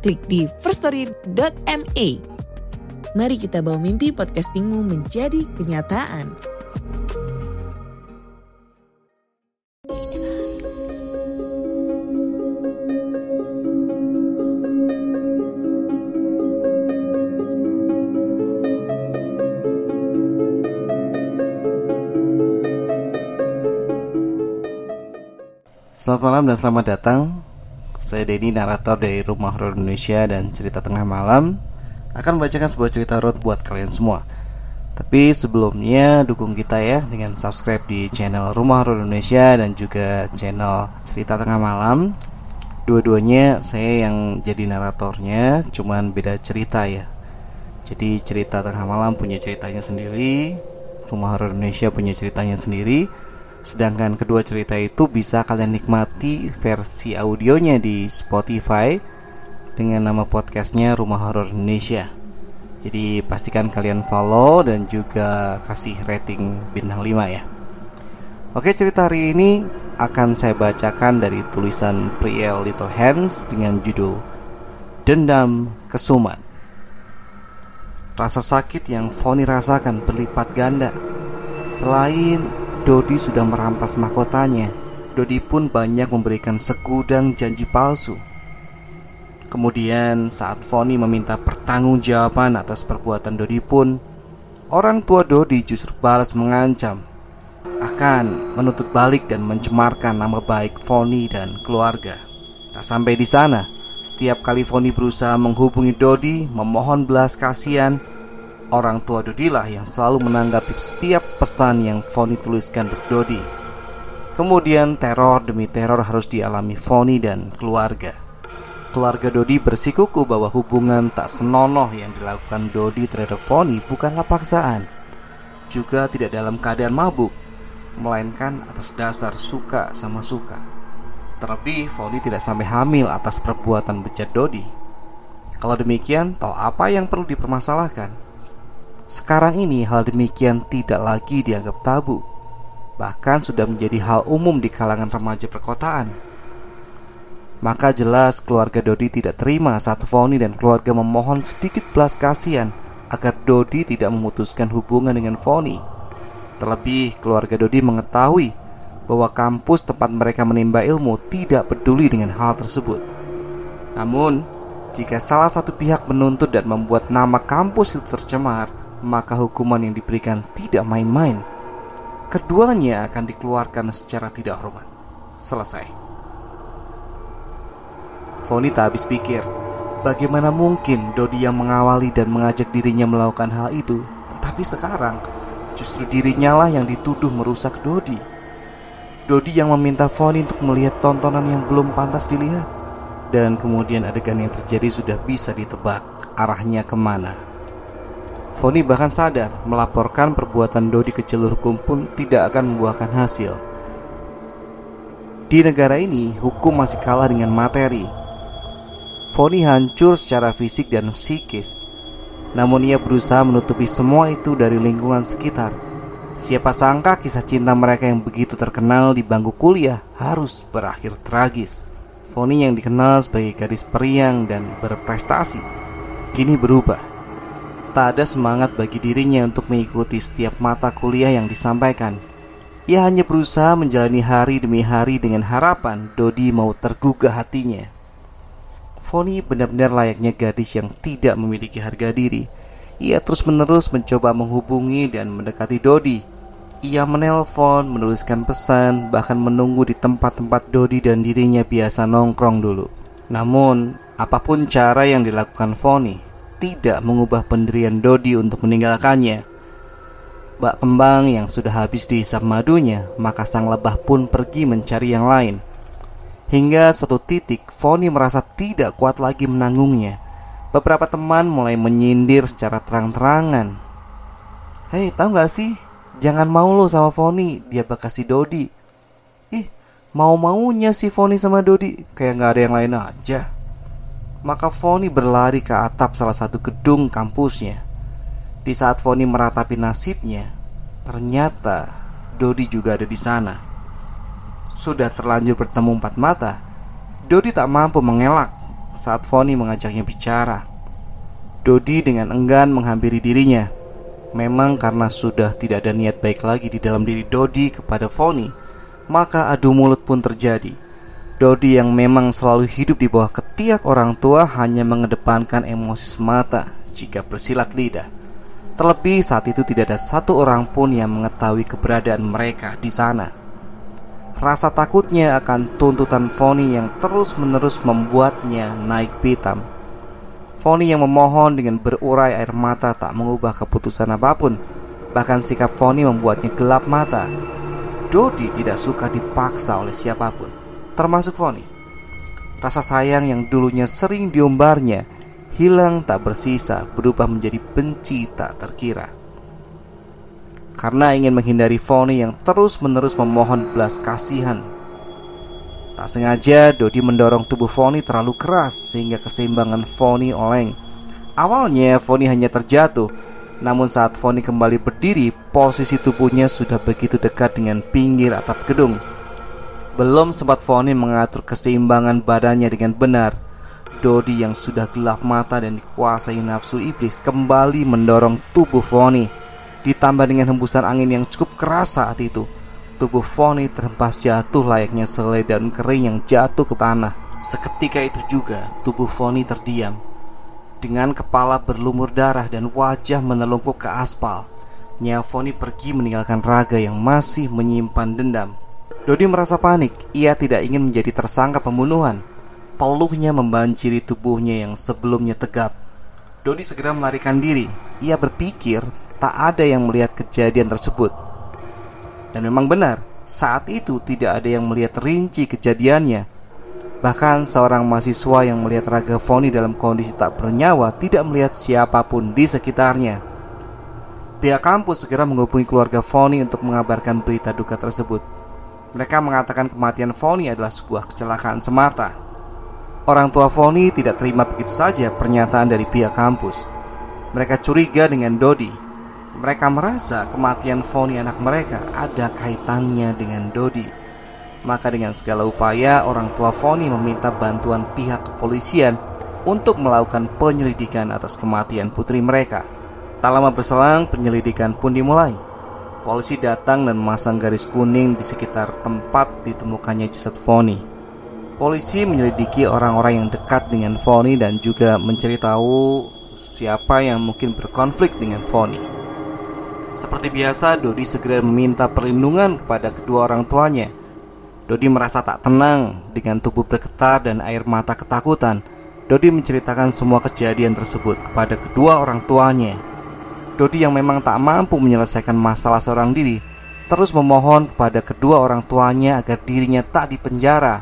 klik di firststory.me. Mari kita bawa mimpi podcastingmu menjadi kenyataan. Selamat malam dan selamat datang Saya Denny, narator dari Rumah Horor Indonesia dan Cerita Tengah Malam. Akan membacakan sebuah cerita road buat kalian semua. Tapi sebelumnya dukung kita ya dengan subscribe di channel Rumah Horor Indonesia Dan juga channel Cerita Tengah Malam. Dua-duanya saya yang jadi naratornya Cuman beda cerita ya. Jadi cerita Tengah Malam punya ceritanya sendiri Rumah Horor Indonesia punya ceritanya sendiri Sedangkan kedua cerita itu bisa kalian nikmati versi audionya di Spotify dengan nama podcastnya Rumah Horor Indonesia. Jadi pastikan kalian follow dan juga kasih rating bintang 5 ya. Oke cerita hari ini akan saya bacakan dari tulisan Priel Little Hands dengan judul Dendam Kesumat. Rasa sakit yang Foni rasakan berlipat ganda. Selain Dodi sudah merampas mahkotanya. Dodi pun banyak memberikan segudang janji palsu. Kemudian saat Foni meminta pertanggungjawaban atas perbuatan Dodi pun, orang tua Dodi justru balas mengancam akan menuntut balik dan mencemarkan nama baik Foni dan keluarga. Tak sampai di sana, setiap kali Foni berusaha menghubungi Dodi memohon belas kasihan, Orang tua Dodi lah yang selalu menanggapi setiap pesan yang Foni tuliskan untuk Dodi. Kemudian teror demi teror harus dialami Foni dan keluarga. Keluarga Dodi bersikuku bahwa hubungan tak senonoh yang dilakukan Dodi terhadap Foni bukanlah paksaan. Juga tidak dalam keadaan mabuk, melainkan atas dasar suka sama suka. Terlebih Foni tidak sampai hamil atas perbuatan bejat Dodi. Kalau demikian, tahu apa yang perlu dipermasalahkan? Sekarang ini hal demikian tidak lagi dianggap tabu. Bahkan sudah menjadi hal umum di kalangan remaja perkotaan. Maka jelas keluarga Dodi tidak terima saat Foni dan keluarga memohon sedikit belas kasihan Agar Dodi tidak memutuskan hubungan dengan Foni. Terlebih keluarga Dodi mengetahui bahwa kampus tempat mereka menimba ilmu tidak peduli dengan hal tersebut. Namun, jika salah satu pihak menuntut dan membuat nama kampus itu tercemar maka hukuman yang diberikan tidak main-main. Keduanya akan dikeluarkan secara tidak hormat. Selesai. Foni tak habis pikir, bagaimana mungkin Dodi yang mengawali dan mengajak dirinya melakukan hal itu, tetapi sekarang justru dirinya lah yang dituduh merusak Dodi. Dodi yang meminta Foni untuk melihat tontonan yang belum pantas dilihat. Dan kemudian adegan yang terjadi sudah bisa ditebak arahnya ke mana. Foni bahkan sadar melaporkan perbuatan Dodi ke jalur hukum pun tidak akan membuahkan hasil. Di negara ini, hukum masih kalah dengan materi. Foni hancur secara fisik dan psikis. Namun ia berusaha menutupi semua itu dari lingkungan sekitar. Siapa sangka kisah cinta mereka yang begitu terkenal di bangku kuliah harus berakhir tragis. Foni yang dikenal sebagai gadis periang dan berprestasi kini berubah Tak ada semangat bagi dirinya untuk mengikuti setiap mata kuliah yang disampaikan. Ia hanya berusaha menjalani hari demi hari dengan harapan Dodi mau tergugah hatinya. Foni benar-benar layaknya gadis yang tidak memiliki harga diri. Ia terus-menerus mencoba menghubungi dan mendekati Dodi. Ia menelpon, menuliskan pesan, bahkan menunggu di tempat-tempat Dodi dan dirinya biasa nongkrong dulu. Namun, apa pun cara yang dilakukan Foni, tidak mengubah pendirian Dodi untuk meninggalkannya. Bak kembang yang sudah habis dihisap madunya, maka sang lebah pun pergi mencari yang lain. Hingga suatu titik Foni merasa tidak kuat lagi menanggungnya. Beberapa teman mulai menyindir secara terang-terangan. Hei tahu gak sih? Jangan mau lo sama Foni Dia bakal si Dodi. Ih mau-maunya si Foni sama Dodi. Kayak gak ada yang lain aja Maka Foni berlari ke atap salah satu gedung kampusnya Di saat Foni meratapi nasibnya Ternyata Dodi juga ada di sana sudah terlanjur bertemu empat mata, Dodi tak mampu mengelak saat Foni mengajaknya bicara. Dodi dengan enggan menghampiri dirinya. Memang karena sudah tidak ada niat baik lagi di dalam diri Dodi kepada Foni, maka adu mulut pun terjadi. Dodi yang memang selalu hidup di bawah ketiak orang tua hanya mengedepankan emosi semata jika bersilat lidah. Terlebih saat itu tidak ada satu orang pun yang mengetahui keberadaan mereka di sana. Rasa takutnya akan tuntutan Foni yang terus-menerus membuatnya naik pitam. Foni yang memohon dengan berurai air mata tak mengubah keputusan apa pun. Bahkan sikap Foni membuatnya gelap mata. Dodi tidak suka dipaksa oleh siapa pun, termasuk Foni. Rasa sayang yang dulunya sering diumbarnya hilang tak bersisa, berubah menjadi benci tak terkira karena ingin menghindari Foni yang terus-menerus memohon belas kasihan. Tak sengaja Dodi mendorong tubuh Foni terlalu keras sehingga keseimbangan Foni oleng. Awalnya Foni hanya terjatuh, namun saat Foni kembali berdiri, posisi tubuhnya sudah begitu dekat dengan pinggir atap gedung. Belum sempat Foni mengatur keseimbangan badannya dengan benar, Dodi yang sudah gelap mata dan dikuasai nafsu iblis kembali mendorong tubuh Foni. Ditambah dengan hembusan angin yang cukup keras saat itu. Tubuh Foni terhempas jatuh layaknya selai daun kering yang jatuh ke tanah. Seketika itu juga tubuh Foni terdiam. Dengan kepala berlumur darah dan wajah menelungkup ke aspal Nya Foni pergi meninggalkan raga yang masih menyimpan dendam Dodi merasa panik Ia tidak ingin menjadi tersangka pembunuhan Peluhnya membanjiri tubuhnya yang sebelumnya tegap Dodi segera melarikan diri Ia berpikir tak ada yang melihat kejadian tersebut. Dan memang benar, saat itu tidak ada yang melihat rinci kejadiannya. Bahkan seorang mahasiswa yang melihat Raga Foni dalam kondisi tak bernyawa tidak melihat siapa pun di sekitarnya. Pihak kampus segera menghubungi keluarga Foni untuk mengabarkan berita duka tersebut. Mereka mengatakan kematian Foni adalah sebuah kecelakaan semata. Orang tua Foni tidak terima begitu saja pernyataan dari pihak kampus. Mereka curiga dengan Dodi mereka merasa kematian Foni anak mereka ada kaitannya dengan Dodi. Maka dengan segala upaya orang tua Foni meminta bantuan pihak kepolisian untuk melakukan penyelidikan atas kematian putri mereka. Tak lama berselang penyelidikan pun dimulai. Polisi datang dan memasang garis kuning di sekitar tempat ditemukannya jasad Foni. Polisi menyelidiki orang-orang yang dekat dengan Foni dan juga mencari tahu siapa yang mungkin berkonflik dengan Foni. Seperti biasa, Dodi segera meminta perlindungan kepada kedua orang tuanya. Dodi merasa tak tenang dengan tubuh bergetar dan air mata ketakutan. Dodi menceritakan semua kejadian tersebut kepada kedua orang tuanya. Dodi yang memang tak mampu menyelesaikan masalah seorang diri, terus memohon kepada kedua orang tuanya agar dirinya tak dipenjara.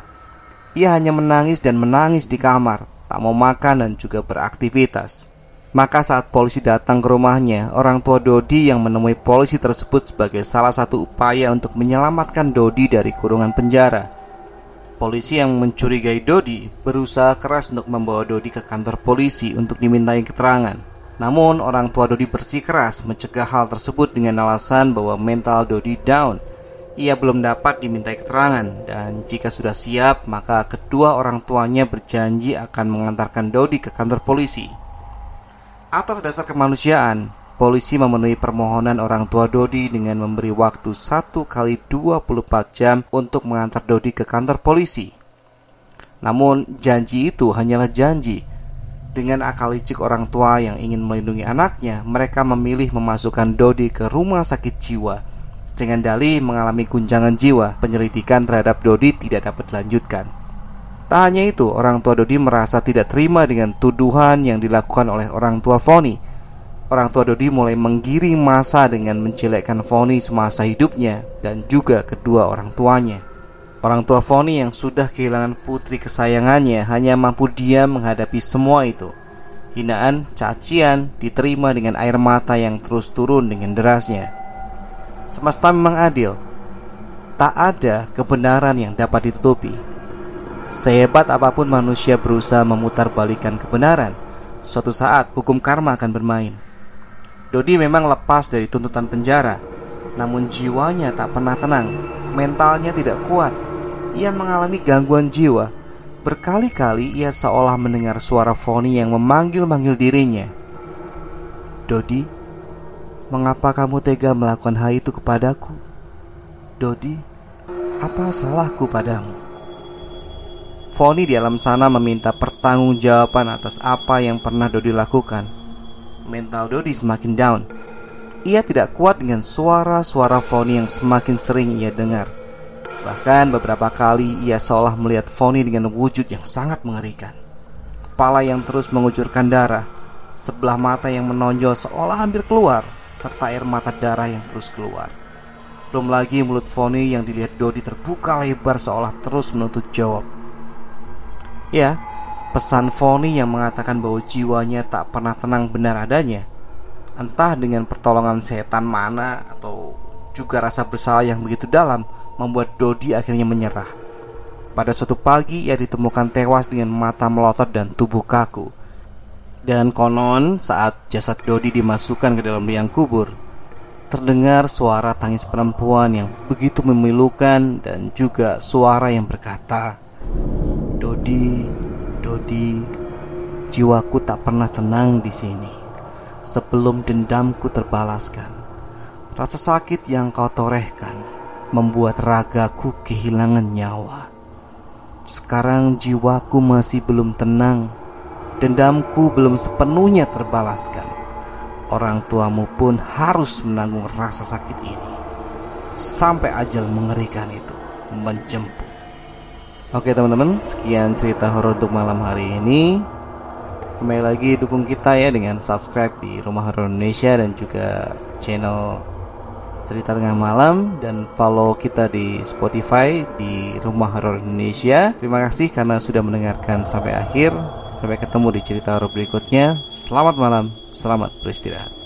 Ia hanya menangis dan menangis di kamar, tak mau makan dan juga beraktivitas. Maka saat polisi datang ke rumahnya, orang tua Dodi yang menemui polisi tersebut sebagai salah satu upaya untuk menyelamatkan Dodi dari kurungan penjara. Polisi yang mencurigai Dodi berusaha keras untuk membawa Dodi ke kantor polisi untuk dimintai keterangan. Namun orang tua Dodi bersikeras mencegah hal tersebut dengan alasan bahwa mental Dodi down. Ia belum dapat dimintai keterangan dan jika sudah siap maka kedua orang tuanya berjanji akan mengantarkan Dodi ke kantor polisi. Atas dasar kemanusiaan, polisi memenuhi permohonan orang tua Dodi dengan memberi waktu 1 kali 24 jam untuk mengantar Dodi ke kantor polisi. Namun, janji itu hanyalah janji. Dengan akal licik orang tua yang ingin melindungi anaknya, mereka memilih memasukkan Dodi ke rumah sakit jiwa. Dengan dalih mengalami guncangan jiwa, penyelidikan terhadap Dodi tidak dapat dilanjutkan. Tak hanya itu, orang tua Dodi merasa tidak terima dengan tuduhan yang dilakukan oleh orang tua Foni. Orang tua Dodi mulai menggiring masa dengan menjelekkan Foni semasa hidupnya dan juga kedua orang tuanya. Orang tua Foni yang sudah kehilangan putri kesayangannya hanya mampu diam menghadapi semua itu. Hinaan, cacian diterima dengan air mata yang terus turun dengan derasnya. Semesta memang adil. Tak ada kebenaran yang dapat ditutupi. Sehebat apa pun manusia berusaha memutar balikan kebenaran, suatu saat hukum karma akan bermain. Dodi memang lepas dari tuntutan penjara, namun jiwanya tak pernah tenang, mentalnya tidak kuat ia mengalami gangguan jiwa. Berkali-kali ia seolah mendengar suara Foni yang memanggil-manggil dirinya. Dodi, mengapa kamu tega melakukan hal itu kepadaku? Dodi, apa salahku padamu? Foni di alam sana meminta pertanggungjawaban atas apa yang pernah Dodi lakukan. Mental Dodi semakin down. Ia tidak kuat dengan suara-suara Foni yang semakin sering ia dengar. Bahkan beberapa kali ia seolah melihat Foni dengan wujud yang sangat mengerikan. Kepala yang terus mengucurkan darah, sebelah mata yang menonjol seolah hampir keluar, serta air mata darah yang terus keluar. Belum lagi mulut Foni yang dilihat Dodi terbuka lebar seolah terus menuntut jawab. Ya, pesan Foni yang mengatakan bahwa jiwanya tak pernah tenang benar adanya. Entah dengan pertolongan setan mana atau juga rasa bersalah yang begitu dalam membuat Dodi akhirnya menyerah. Pada suatu pagi ia ditemukan tewas dengan mata melotot dan tubuh kaku. Dan konon saat jasad Dodi dimasukkan ke dalam liang kubur, terdengar suara tangis perempuan yang begitu memilukan dan juga suara yang berkata, "Dodi, Dodi, jiwaku tak pernah tenang di sini sebelum dendamku terbalaskan. Rasa sakit yang kau torehkan membuat ragaku kehilangan nyawa. Sekarang jiwaku masih belum tenang, dendamku belum sepenuhnya terbalaskan. Orang tuamu pun harus menanggung rasa sakit ini sampai ajal mengerikan itu menjemput. Oke teman-teman, sekian cerita horor untuk malam hari ini. Kembali lagi dukung kita ya dengan subscribe di Rumah Horor Indonesia dan juga channel cerita tengah malam dan follow kita di Spotify di Rumah Horor Indonesia. Terima kasih karena sudah mendengarkan sampai akhir. Sampai ketemu di cerita horor berikutnya. Selamat malam, selamat beristirahat.